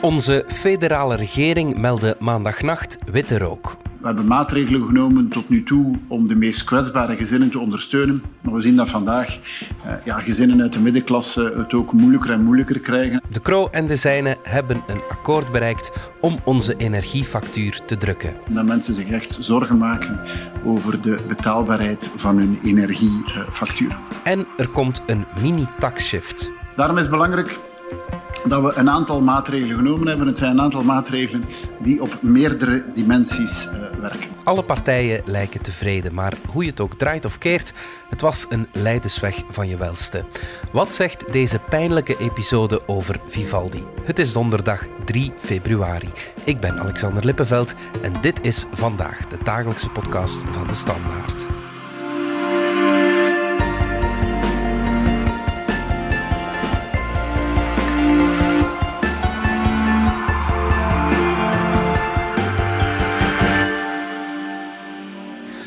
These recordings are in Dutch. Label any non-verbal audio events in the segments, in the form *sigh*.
Onze federale regering meldde maandagnacht witte rook. We hebben maatregelen genomen tot nu toe om de meest kwetsbare gezinnen te ondersteunen. Maar we zien dat vandaag eh, ja, gezinnen uit de middenklasse het ook moeilijker en moeilijker krijgen. De Kroo en de Zijnen hebben een akkoord bereikt om onze energiefactuur te drukken. Dat mensen zich echt zorgen maken over de betaalbaarheid van hun energiefactuur. En er komt een mini-taxshift. Daarom is het belangrijk dat we een aantal maatregelen genomen hebben. Het zijn een aantal maatregelen die op meerdere dimensies uh, werken. Alle partijen lijken tevreden, maar hoe je het ook draait of keert, het was een leidersweg van je welste. Wat zegt deze pijnlijke episode over Vivaldi? Het is donderdag 3 februari. Ik ben Alexander Lippenveld en dit is vandaag de dagelijkse podcast van de Standaard.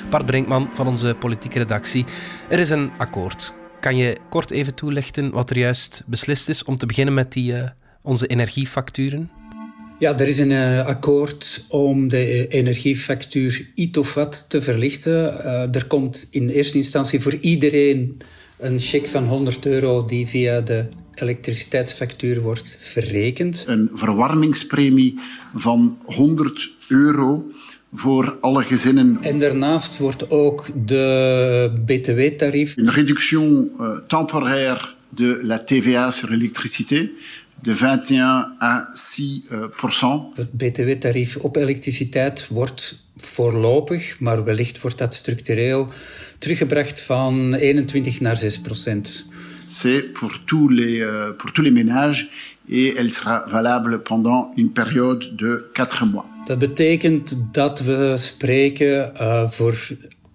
Bart Brinkman van onze politieke redactie. Er is een akkoord. Kan je kort even toelichten wat er juist beslist is om te beginnen met die, uh, onze energiefacturen? Ja, er is een uh, akkoord om de energiefactuur iets of wat te verlichten. Uh, er komt in eerste instantie voor iedereen een cheque van 100 euro die via de elektriciteitsfactuur wordt verrekend. Een verwarmingspremie van 100 euro voor alle gezinnen. En daarnaast wordt ook de btw-tarief. Een reduction uh, temporaire de la TVA sur l'électricité de 21 à 6 uh, procent. Het btw-tarief op elektriciteit wordt voorlopig, maar wellicht wordt dat structureel teruggebracht van 21 naar 6 procent. C'est pour tous les uh, pour tous les ménages et elle sera valable pendant une période de 4 mois. Dat betekent dat we spreken uh, voor,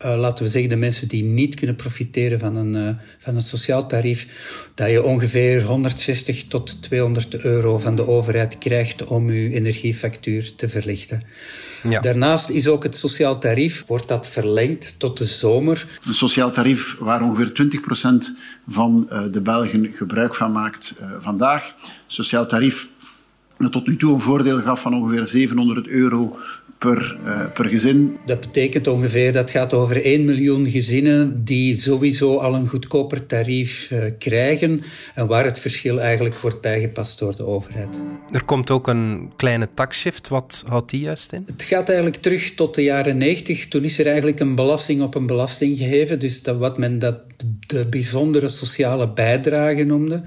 uh, laten we zeggen, de mensen die niet kunnen profiteren van een, uh, van een sociaal tarief, dat je ongeveer 160 tot 200 euro van de overheid krijgt om je energiefactuur te verlichten. Ja. Daarnaast is ook het sociaal tarief, wordt dat verlengd tot de zomer. Een sociaal tarief waar ongeveer 20% van de Belgen gebruik van maakt vandaag. Sociaal tarief dat tot nu toe een voordeel gaf van ongeveer 700 euro per, uh, per gezin. Dat betekent ongeveer, dat gaat over 1 miljoen gezinnen die sowieso al een goedkoper tarief uh, krijgen en waar het verschil eigenlijk wordt bijgepast door de overheid. Er komt ook een kleine taxshift. Wat houdt die juist in? Het gaat eigenlijk terug tot de jaren 90. Toen is er eigenlijk een belasting op een belasting gegeven. Dus dat wat men dat de bijzondere sociale bijdrage noemde.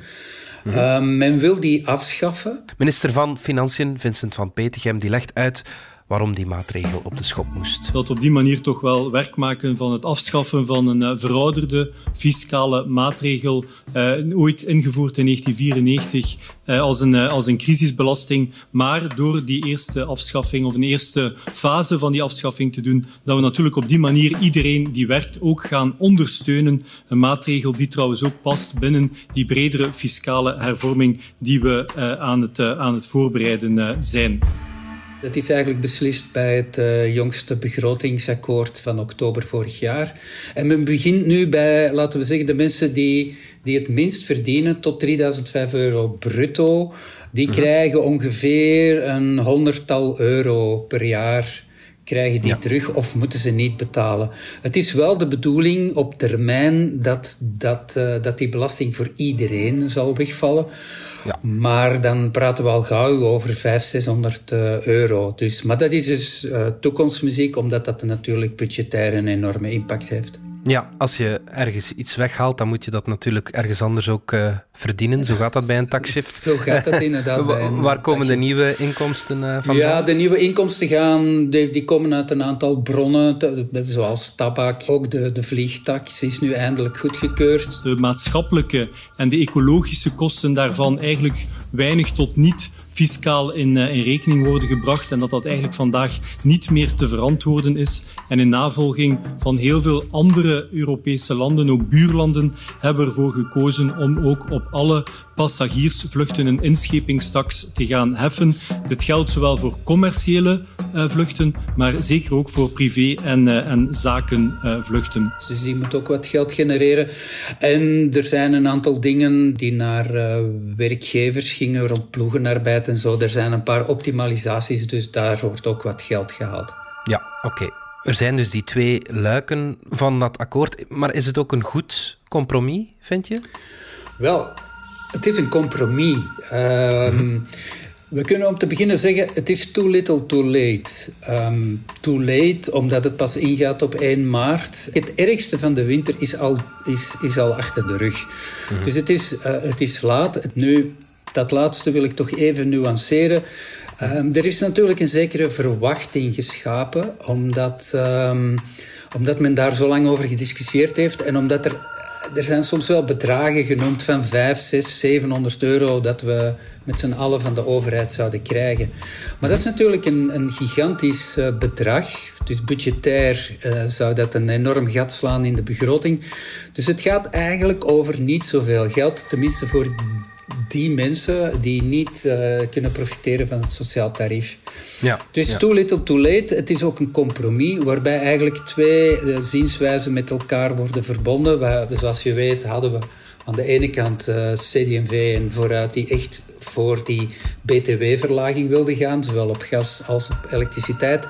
Mm -hmm. uh, men wil die afschaffen. Minister van Financiën, Vincent van Petegem, die legt uit waarom die maatregel op de schop moest. Dat op die manier toch wel werk maken van het afschaffen van een uh, verouderde fiscale maatregel, uh, ooit ingevoerd in 1994 uh, als, een, als een crisisbelasting. Maar door die eerste afschaffing of een eerste fase van die afschaffing te doen, dat we natuurlijk op die manier iedereen die werkt ook gaan ondersteunen. Een maatregel die trouwens ook past binnen die bredere fiscale hervorming die we aan, het, aan het voorbereiden zijn. Dat is eigenlijk beslist bij het uh, jongste begrotingsakkoord van oktober vorig jaar. En men begint nu bij, laten we zeggen, de mensen die, die het minst verdienen, tot 3005 euro bruto. Die mm-hmm. krijgen ongeveer een honderdtal euro per jaar krijgen die ja. terug of moeten ze niet betalen. Het is wel de bedoeling op termijn dat, dat, uh, dat die belasting voor iedereen zal wegvallen. Ja. Maar dan praten we al gauw over 500, 600 uh, euro. Dus, maar dat is dus uh, toekomstmuziek, omdat dat natuurlijk budgetair een enorme impact heeft. Ja, als je ergens iets weghaalt, dan moet je dat natuurlijk ergens anders ook uh, verdienen. Zo gaat dat bij een *laughs* taxshift. Zo gaat dat inderdaad *laughs* bij een Waar komen de nieuwe inkomsten uh, vandaan? Ja, de nieuwe inkomsten gaan, die, die, komen uit een aantal bronnen, zoals tabak. Ook de, de vliegtax is nu eindelijk goedgekeurd. De maatschappelijke en de ecologische kosten daarvan eigenlijk weinig tot niet fiscaal in, uh, in, rekening worden gebracht en dat dat eigenlijk vandaag niet meer te verantwoorden is. En in navolging van heel veel andere Europese landen, ook buurlanden, hebben ervoor gekozen om ook op alle passagiersvluchten een inschepingstax te gaan heffen. Dit geldt zowel voor commerciële vluchten, maar zeker ook voor privé- en, en zakenvluchten. Dus die moet ook wat geld genereren. En er zijn een aantal dingen die naar werkgevers gingen, rond ploegenarbeid en zo. Er zijn een paar optimalisaties, dus daar wordt ook wat geld gehaald. Ja, oké. Er zijn dus die twee luiken van dat akkoord. Maar is het ook een goed compromis, vind je? Wel, het is een compromis. Ehm, we kunnen om te beginnen zeggen, het is too little too late. Um, too late, omdat het pas ingaat op 1 maart. Het ergste van de winter is al, is, is al achter de rug. Mhm. Dus het is, uh, het is laat. Nu, dat laatste wil ik toch even nuanceren. Um, er is natuurlijk een zekere verwachting geschapen, omdat, um, omdat men daar zo lang over gediscussieerd heeft en omdat er, er zijn soms wel bedragen genoemd van 5, 6, 700 euro dat we met z'n allen van de overheid zouden krijgen. Maar dat is natuurlijk een, een gigantisch uh, bedrag. Dus budgetair uh, zou dat een enorm gat slaan in de begroting. Dus het gaat eigenlijk over niet zoveel geld, tenminste voor die mensen die niet uh, kunnen profiteren van het sociaal tarief. Ja, dus ja. too little too late. Het is ook een compromis waarbij eigenlijk twee uh, zienswijzen met elkaar worden verbonden. We, zoals je weet hadden we aan de ene kant uh, eh, CD&V en Vooruit die echt voor die btw-verlaging wilden gaan, zowel op gas als op elektriciteit.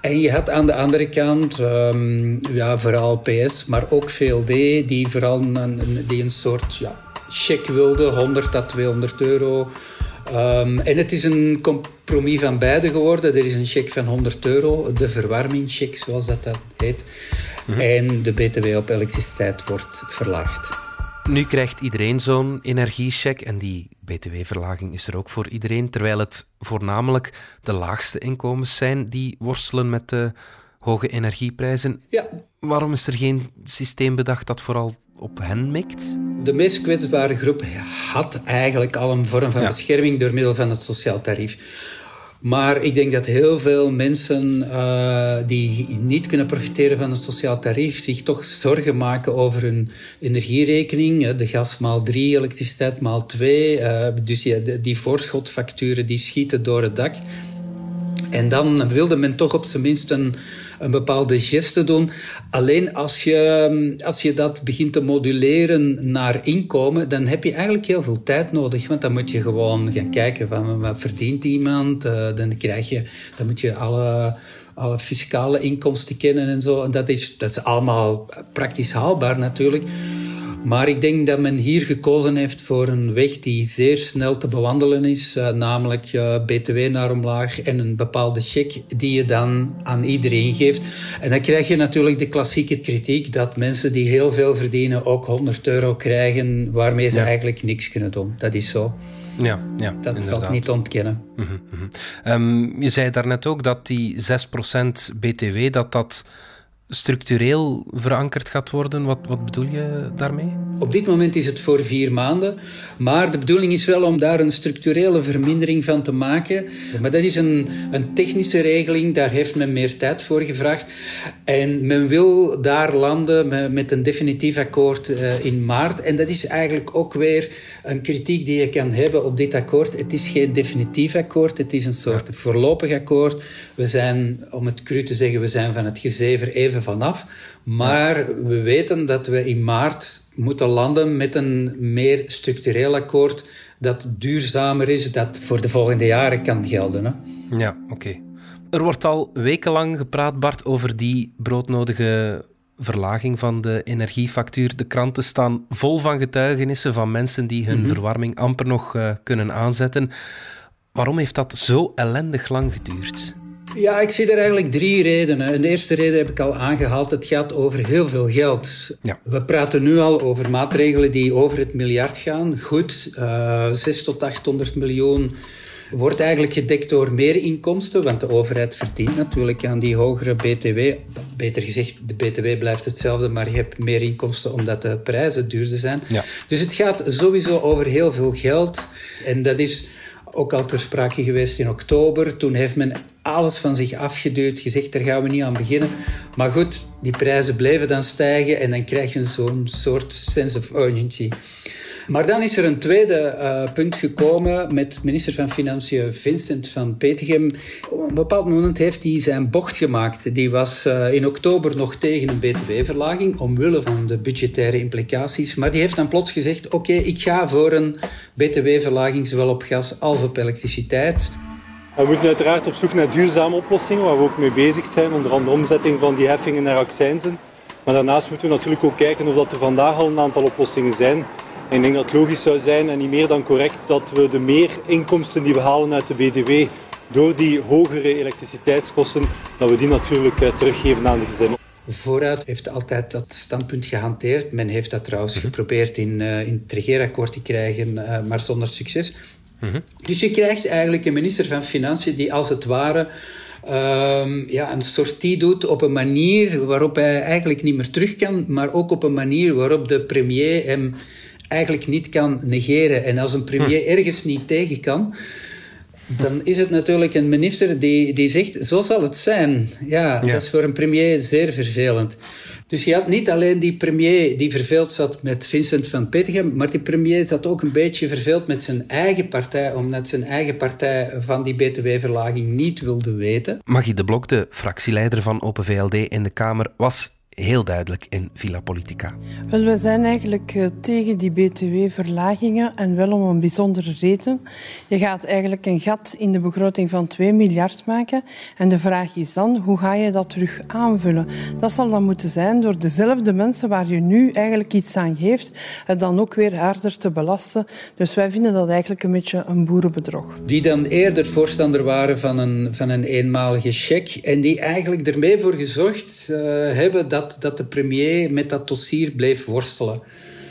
En je had aan de andere kant, um, ja, vooral PS, maar ook VLD, die vooral een, die een soort ja, cheque wilde, 100 à 200 euro. Um, en het is een compromis van beide geworden. Er is een cheque van 100 euro, de verwarmingscheck zoals dat, dat heet. Mhm. En de BTW op elektriciteit wordt verlaagd. Nu krijgt iedereen zo'n energiecheck en die btw-verlaging is er ook voor iedereen, terwijl het voornamelijk de laagste inkomens zijn die worstelen met de hoge energieprijzen. Ja. Waarom is er geen systeem bedacht dat vooral op hen mikt? De meest kwetsbare groep had eigenlijk al een vorm van bescherming door middel van het sociaal tarief. Maar ik denk dat heel veel mensen uh, die niet kunnen profiteren van het sociaal tarief zich toch zorgen maken over hun energierekening. De gas maal 3, elektriciteit maal 2. Uh, eh, dus die, die voorschotfacturen die schieten door het dak. En dan wilde men toch op zijn minst een, een bepaalde geste doen. Alleen als je, als je dat begint te moduleren naar inkomen, dan heb je eigenlijk heel veel tijd nodig. Want dan moet je gewoon gaan kijken van wat verdient iemand. Uh, dan krijg je, dan moet je alle alle fiscale inkomsten kennen en zo. En dat is, dat is allemaal praktisch haalbaar natuurlijk. Maar ik denk dat men hier gekozen heeft voor een weg die zeer snel te bewandelen is, uh, namelijk uh, BTW naar omlaag en een bepaalde check die je dan aan iedereen geeft. En dan krijg je natuurlijk de klassieke kritiek dat mensen die heel veel verdienen ook 100 euro krijgen, waarmee ze eigenlijk niks kunnen doen. Dat is zo. Ja, ja, dat inderdaad. valt niet te ontkennen. Mm -hmm. um, je zei daarnet ook dat die 6% BTW, dat dat structureel verankerd gaat worden. Wat, wat bedoel je daarmee? Op dit moment is het voor vier maanden. Maar de bedoeling is wel om daar een structurele vermindering van te maken. Maar dat is een, een technische regeling. Daar heeft men meer tijd voor gevraagd. En men wil daar landen met, een definitief akkoord uh, in maart. En dat is eigenlijk ook weer een kritiek die je kan hebben op dit akkoord. Het is geen definitief akkoord. Het is een soort voorlopig akkoord. We zijn, om het cru te zeggen, we zijn van het gezever even vanaf. Maar we weten dat we in maart moeten landen met een meer structureel akkoord dat duurzamer is, dat voor de volgende jaren kan gelden. Hè? Ja, oké. Er wordt al wekenlang gepraat, Bart, over die broodnodige verlaging van de energiefactuur. De kranten staan vol van getuigenissen van mensen die hun mhm. verwarming amper nog uh, kunnen aanzetten. Waarom heeft dat zo ellendig lang geduurd? Ja, ik zie er eigenlijk drie redenen. De eerste reden heb ik al aangehaald. Het gaat over heel veel geld. Ja. We praten nu al over maatregelen die over het miljard gaan. Goed, uh, eh, 6 tot 800 miljoen wordt eigenlijk gedekt door meer inkomsten, want de overheid verdient natuurlijk aan die hogere BTW. Beter gezegd, de BTW blijft hetzelfde, maar je hebt meer inkomsten omdat de prijzen duurder zijn. Ja. Dus het gaat sowieso over heel veel geld. En dat is ook al ter sprake geweest in oktober. Toen heeft men alles van zich afgeduwd, gezegd daar gaan we niet aan beginnen. Maar goed, die prijzen bleven dan stijgen en dan krijg je zo'n soort sense of urgency. Maar dan is er een tweede uh, punt gekomen met minister van Financiën Vincent van Petegem. Op een bepaald moment heeft hij zijn bocht gemaakt. Die was uh, in oktober nog tegen een btw-verlaging, omwille van de budgettaire implicaties. Maar die heeft dan plots gezegd, oké, ik ga voor een btw-verlaging zowel op gas als op elektriciteit. We moeten uiteraard op zoek naar duurzame oplossingen, waar we ook mee bezig zijn, onder andere omzetting van die heffingen naar accijnsen. Maar daarnaast moeten we natuurlijk ook kijken of dat er vandaag al een aantal oplossingen zijn. En ik denk dat het logisch zou zijn en niet meer dan correct dat we de meer inkomsten die we halen uit de BTW door die hogere elektriciteitskosten, dat we die natuurlijk eh, teruggeven aan de gezinnen. Vooruit heeft altijd dat standpunt gehanteerd. Men heeft dat trouwens mhm. geprobeerd in, uh, in het regeerakkoord te krijgen, uh, maar zonder succes. Mhm. Dus je krijgt eigenlijk een minister van Financiën die als het ware um, ja, een sortie doet op een manier waarop hij eigenlijk niet meer terug kan, maar ook op een manier waarop de premier hem eigenlijk niet kan negeren. En als een premier hm. ergens niet tegen kan, dan is het natuurlijk een minister die, die zegt, zo zal het zijn. Ja, dat is voor een premier zeer vervelend. Dus je had niet alleen die premier die verveeld zat met Vincent van Petegem, maar die premier zat ook een beetje verveeld met zijn eigen partij, omdat zijn eigen partij van die btw-verlaging niet wilde weten. Magie de Blok, de fractieleider van Open VLD in de Kamer, was heel duidelijk in Villa Politica. Wel, we zijn eigenlijk uh, tegen die btw-verlagingen en wel om een bijzondere reden. Je gaat eigenlijk een gat in de begroting van 2 miljard maken. En de vraag is dan, hoe ga je dat terug aanvullen? Dat zal dan moeten zijn door dezelfde mensen waar je nu eigenlijk iets aan geeft, het dan ook weer harder te belasten. Dus wij vinden dat eigenlijk een beetje een boerenbedrog. Die dan eerder voorstander waren van een, van een eenmalige cheque en die eigenlijk ermee voor gezorgd uh, hebben dat dat, dat de premier met dat dossier bleef worstelen.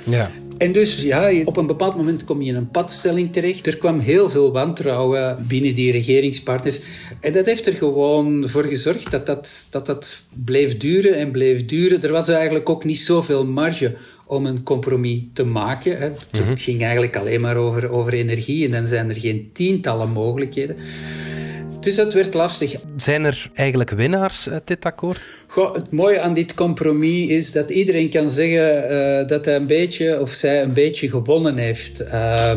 Ja. En dus ja, op een bepaald moment kom je in een padstelling terecht. Er kwam heel veel wantrouwen binnen die regeringspartners. En dat heeft er gewoon voor gezorgd dat dat, dat, dat bleef duren en bleef duren. Er was eigenlijk ook niet zoveel marge om een compromis te maken. Hè. Mhm. Het ging eigenlijk alleen maar over, over energie en dan zijn er geen tientallen mogelijkheden. Dus dat werd lastig. Zijn er eigenlijk winnaars uit dit akkoord? Goh, het mooie aan dit compromis is dat iedereen kan zeggen uh, dat hij een beetje of zij een beetje gewonnen heeft. Uh,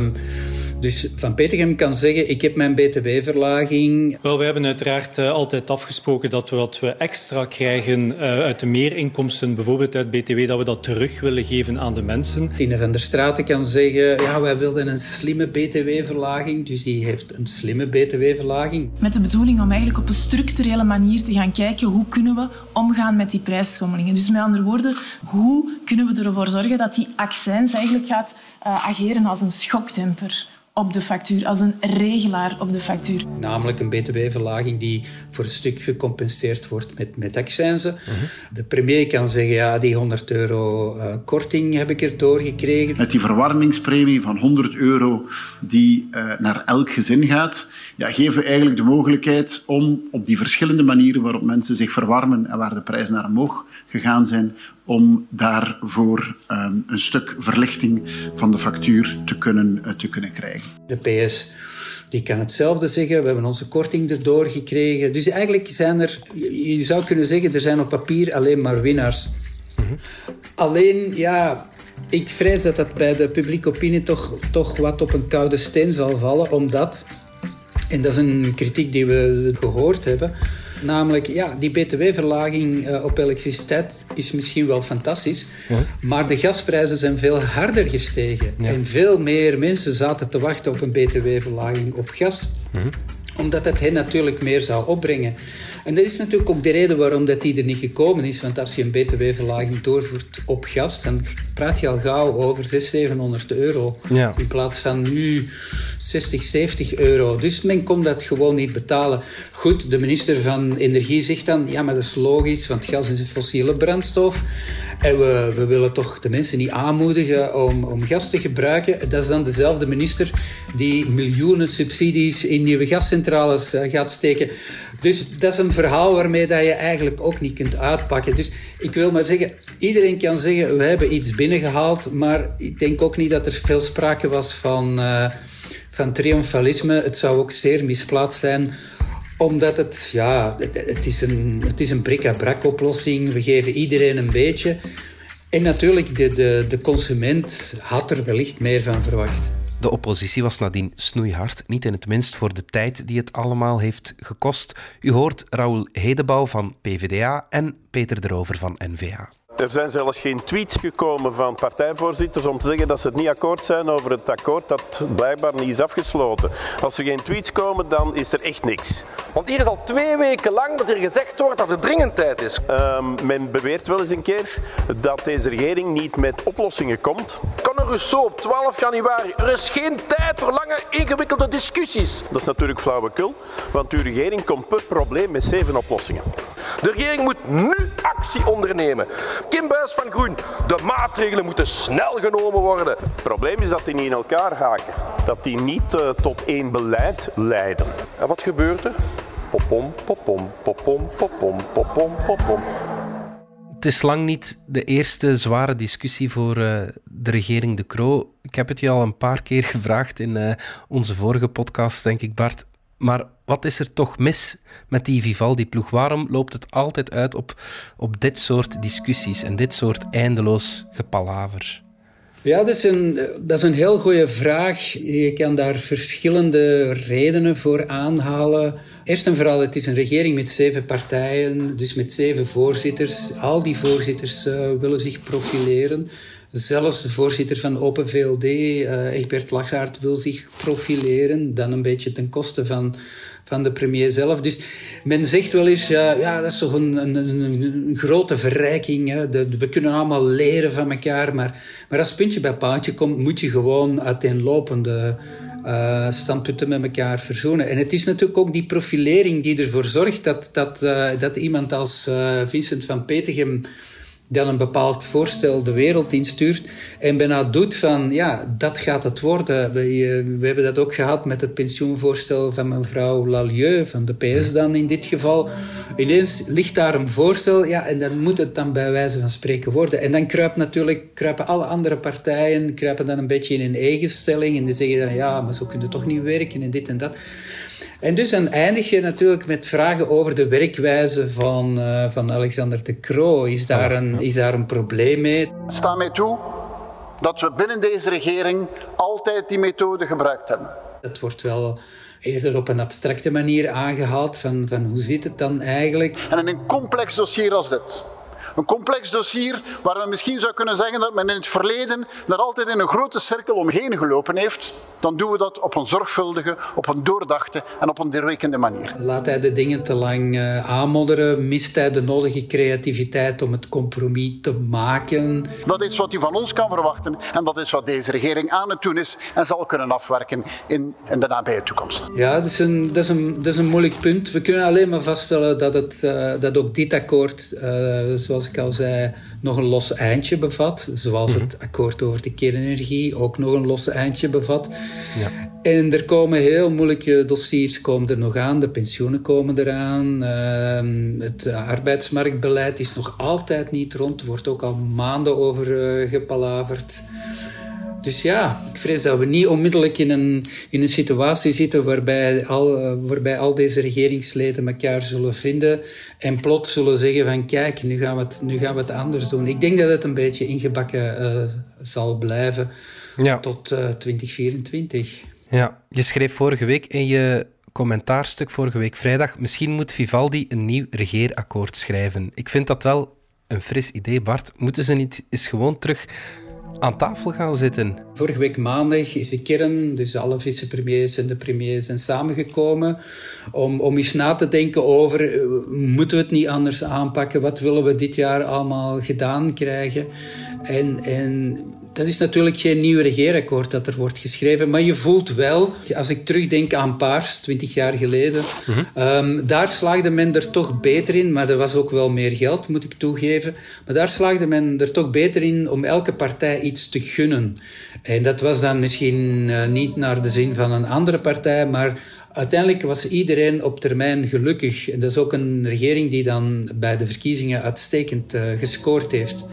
dus Van Petegem kan zeggen, ik heb mijn btw-verlaging. Wel, we hebben uiteraard uh, altijd afgesproken dat we wat we extra krijgen uh, uit de meerinkomsten, bijvoorbeeld uit btw, dat we dat terug willen geven aan de mensen. Tine van der Straten kan zeggen, ja, wij wilden een slimme btw-verlaging, dus die heeft een slimme btw-verlaging. Met de bedoeling om eigenlijk op een structurele manier te gaan kijken hoe kunnen we omgaan met die prijsschommelingen. Dus met andere woorden, hoe kunnen we ervoor zorgen dat die accijns eigenlijk gaat uh, ageren als een schoktemper op de factuur, als een regelaar op de factuur. Namelijk een btw-verlaging die voor een stuk gecompenseerd wordt met, met accijnzen. Uh De premier kan zeggen, ja, die 100 euro uh, korting heb ik er doorgekregen. Met die verwarmingspremie van 100 euro die uh, naar elk gezin gaat, ja, geven we eigenlijk de mogelijkheid om op die verschillende manieren waarop mensen zich verwarmen en waar de prijzen naar omhoog gegaan zijn, om daarvoor um, een stuk verlichting van de factuur te kunnen, uh, te kunnen krijgen. De PS die kan hetzelfde zeggen. We hebben onze korting erdoor gekregen. Dus eigenlijk zijn er, je zou kunnen zeggen, er zijn op papier alleen maar winnaars. Alleen, ja, ik vrees dat dat bij de publieke opinie toch, toch wat op een koude steen zal vallen, omdat, en dat is een kritiek die we gehoord hebben, Namelijk, ja, die btw-verlaging uh, op elektriciteit is misschien wel fantastisch, ja. maar de gasprijzen zijn veel harder gestegen. Ja. En veel meer mensen zaten te wachten op een btw-verlaging op gas, mhm. Omdat het hen natuurlijk meer zou opbrengen. En dat is natuurlijk ook de reden waarom dat die er niet gekomen is. Want als je een btw-verlaging doorvoert op gas, dan praat je al gauw over 600, 700 euro. Ja. In plaats van nu 60, 70 euro. Dus men kon dat gewoon niet betalen. Goed, de minister van Energie zegt dan, ja, maar dat is logisch, want gas is een fossiele brandstof. En we, we willen toch de mensen niet aanmoedigen om, om gas te gebruiken. Dat is dan dezelfde minister die miljoenen subsidies in nieuwe gascentrales uh, gaat steken. Dus dat is een verhaal waarmee dat je eigenlijk ook niet kunt uitpakken. Dus ik wil maar zeggen, iedereen kan zeggen, we hebben iets binnengehaald, maar ik denk ook niet dat er veel sprake was van, uh, van triomfalisme. Het zou ook zeer misplaatst zijn omdat het, ja, het is een, het is een brik-à-brak oplossing. We geven iedereen een beetje. En natuurlijk, de, de, de consument had er wellicht meer van verwacht. De oppositie was nadien snoeihard, niet in het minst voor de tijd die het allemaal heeft gekost. U hoort Raoul Hedebouw van PvdA en Peter de Rover van NVA. Er zijn zelfs geen tweets gekomen van partijvoorzitters om te zeggen dat ze het niet akkoord zijn over het akkoord dat blijkbaar niet is afgesloten. Als er geen tweets komen, dan is er echt niks. Want hier is al twee weken lang dat er gezegd wordt dat het dringend tijd is. Um, men beweert wel eens een keer dat deze regering niet met oplossingen komt. Rousseau op 12 januari. Er is geen tijd voor lange ingewikkelde discussies. Dat is natuurlijk flauwekul, want uw regering komt per probleem met zeven oplossingen. De regering moet nu actie ondernemen. Kim Buis van Groen, de maatregelen moeten snel genomen worden. Het probleem is dat die niet in elkaar haken. Dat die niet uh, tot één beleid leiden. En wat gebeurt er? Popom, popom, popom, popom, popom, popom. Het is lang niet de eerste zware discussie voor uh, de regering De Croo. Ik heb het je al een paar keer *laughs* gevraagd in uh, onze vorige podcast, denk ik, Bart. Maar wat is er toch mis met die Vivaldi-ploeg? Waarom loopt het altijd uit op, op dit soort discussies en dit soort eindeloos gepalaver? Ja, dat is, een, dat is een heel goede vraag. Je kan daar verschillende redenen voor aanhalen. Eerst en vooral, het is een regering met zeven partijen, dus met zeven voorzitters. Al die voorzitters uh, willen zich profileren. Zelfs de voorzitter van Open VLD, uh, Egbert Lachaert, wil zich profileren. Dan een beetje ten koste van, van de premier zelf. Dus men zegt wel eens, ja, ja dat is toch een, een, grote verrijking. Hè. We kunnen allemaal leren van elkaar. Maar, maar als puntje bij paaltje komt, moet je gewoon uiteenlopende uh, standpunten met elkaar verzoenen. En het is natuurlijk ook die profilering die ervoor zorgt dat, dat, uh, dat iemand als uh, Vincent van Petegem dan een bepaald voorstel de wereld instuurt en bijna doet van, ja, dat gaat het worden. We, we hebben dat ook gehad met het pensioenvoorstel van mevrouw Lalieu, van de PS dan in dit geval. Ineens ligt daar een voorstel, ja, en dan moet het dan bij wijze van spreken worden. En dan kruipt natuurlijk, kruipen alle andere partijen kruipen dan een beetje in een eigen stelling en die zeggen dan, ja, maar zo kun je toch niet werken en dit en dat. En dus dan eindig je natuurlijk met vragen over de werkwijze van, uh, van Alexander de Croo. Is daar, een, is daar een probleem mee? Sta mij toe dat we binnen deze regering altijd die methode gebruikt hebben. Het wordt wel eerder op een abstracte manier aangehaald van, van hoe zit het dan eigenlijk. En in een complex dossier als dit een complex dossier waar we misschien zou kunnen zeggen dat men in het verleden er altijd in een grote cirkel omheen gelopen heeft, dan doen we dat op een zorgvuldige, op een doordachte en op een doorrekende manier. Laat hij de dingen te lang uh, aanmodderen? Mist hij de nodige creativiteit om het compromis te maken? Dat is wat u van ons kan verwachten en dat is wat deze regering aan het doen is en zal kunnen afwerken in, in de nabije toekomst. Ja, dat is, een, dat, is een, dat is een moeilijk punt. We kunnen alleen maar vaststellen dat, het, uh, dat ook dit akkoord, uh, zoals zoals ik al zei, nog een los eindje bevat. Zoals mhm. het akkoord over de kernenergie ook nog een los eindje bevat. Ja. En er komen heel moeilijke dossiers komen er nog aan. De pensioenen komen eraan. Uh, het arbeidsmarktbeleid is nog altijd niet rond. Er wordt ook al maanden over uh, gepalaverd. Dus ja, ik vrees dat we niet onmiddellijk in een, in een situatie zitten waarbij al, uh, waarbij al deze regeringsleden elkaar zullen vinden en plots zullen zeggen van kijk, nu gaan we het, nu gaan we het anders doen. Ik denk dat het een beetje ingebakken uh, zal blijven ja. tot uh, 2024. Ja, je schreef vorige week in je commentaarstuk, vorige week vrijdag, misschien moet Vivaldi een nieuw regeerakkoord schrijven. Ik vind dat wel een fris idee, Bart. Moeten ze niet eens gewoon terug aan tafel gaan zitten? Vorige week maandag is de kern, dus alle vicepremiers en de premiers zijn samengekomen om, om eens na te denken over, eh, moeten we het niet anders aanpakken? Wat willen we dit jaar allemaal gedaan krijgen? En, en dat is natuurlijk geen nieuw regeerakkoord dat er wordt geschreven, maar je voelt wel, als ik terugdenk aan Paars, 20 jaar geleden, um, daar slaagde men er toch beter in, maar er was ook wel meer geld, moet ik toegeven. Maar daar slaagde men er toch beter in om elke partij iets te gunnen. En dat was dan misschien uh, niet naar de zin van een andere partij, maar uiteindelijk was iedereen op termijn gelukkig. En dat is ook een regering die dan bij de verkiezingen uitstekend uh, gescoord heeft.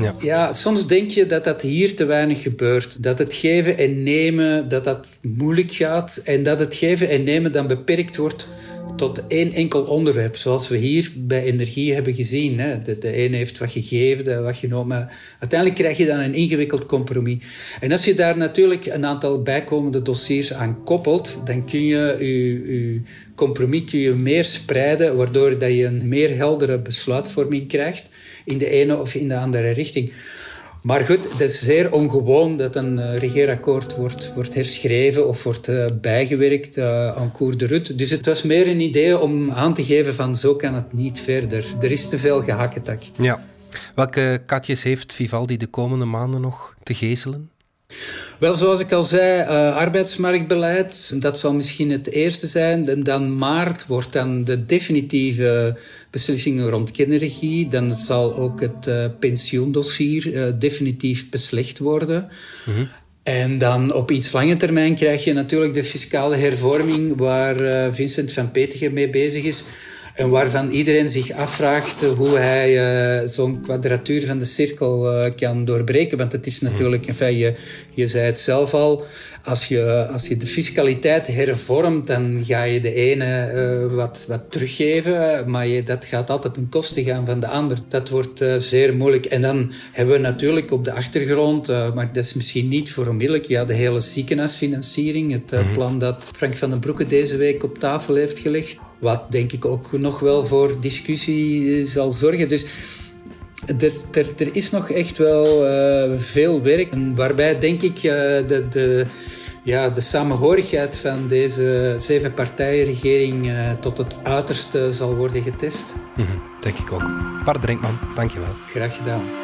Ja. ja, soms denk je dat dat hier te weinig gebeurt. Dat het geven en nemen, dat dat moeilijk gaat. En dat het geven en nemen dan beperkt wordt tot één enkel onderwerp, zoals we hier bij energie hebben gezien. Hè. De, de ene heeft wat gegeven, de wat genomen. Uiteindelijk krijg je dan een ingewikkeld compromis. En als je daar natuurlijk een aantal bijkomende dossiers aan koppelt, dan kun je je, je compromis kun je meer spreiden, waardoor dat je een meer heldere besluitvorming krijgt in de ene of in de andere richting. Maar goed, het is zeer ongewoon dat een uh, regeerakkoord wordt, wordt herschreven of wordt uh, bijgewerkt uh, aan cours de route. Dus het was meer een idee om aan te geven van zo kan het niet verder. Er is te veel gehakketak. Ja. Welke katjes heeft Vivaldi de komende maanden nog te gezelen? Wel, zoals ik al zei, uh, arbeidsmarktbeleid, dat zal misschien het eerste zijn. En dan maart wordt dan de definitieve beslissingen rond kinderregie. Dan zal ook het uh, pensioendossier uh, definitief beslecht worden. Mm -hmm. En dan op iets lange termijn krijg je natuurlijk de fiscale hervorming, waar Vincent van Petegem mee bezig is. En waarvan iedereen zich afvraagt hoe hij uh, zo'n kwadratuur van de cirkel uh, kan doorbreken. Want het is natuurlijk, enfin, je, je zei het zelf al, als je, als je de fiscaliteit hervormt, dan ga je de ene uh, wat, wat teruggeven, maar je, dat gaat altijd ten koste gaan van de ander. Dat wordt uh, zeer moeilijk. En dan hebben we natuurlijk op de achtergrond, uh, maar dat is misschien niet voor onmiddellijk, ja, de hele ziekenhuisfinanciering, het -hmm. plan dat Frank van den Broeke deze week op tafel heeft gelegd. Wat denk ik ook nog wel voor discussie zal zorgen. Dus er, er, er is nog echt wel uh, veel werk. Waarbij denk ik uh, de, de, ja, de samenhorigheid van deze zeven partijenregering uh, tot het uiterste zal worden getest. Mm -hmm, denk ik ook. Bart Drinkman, dankjewel. Graag gedaan.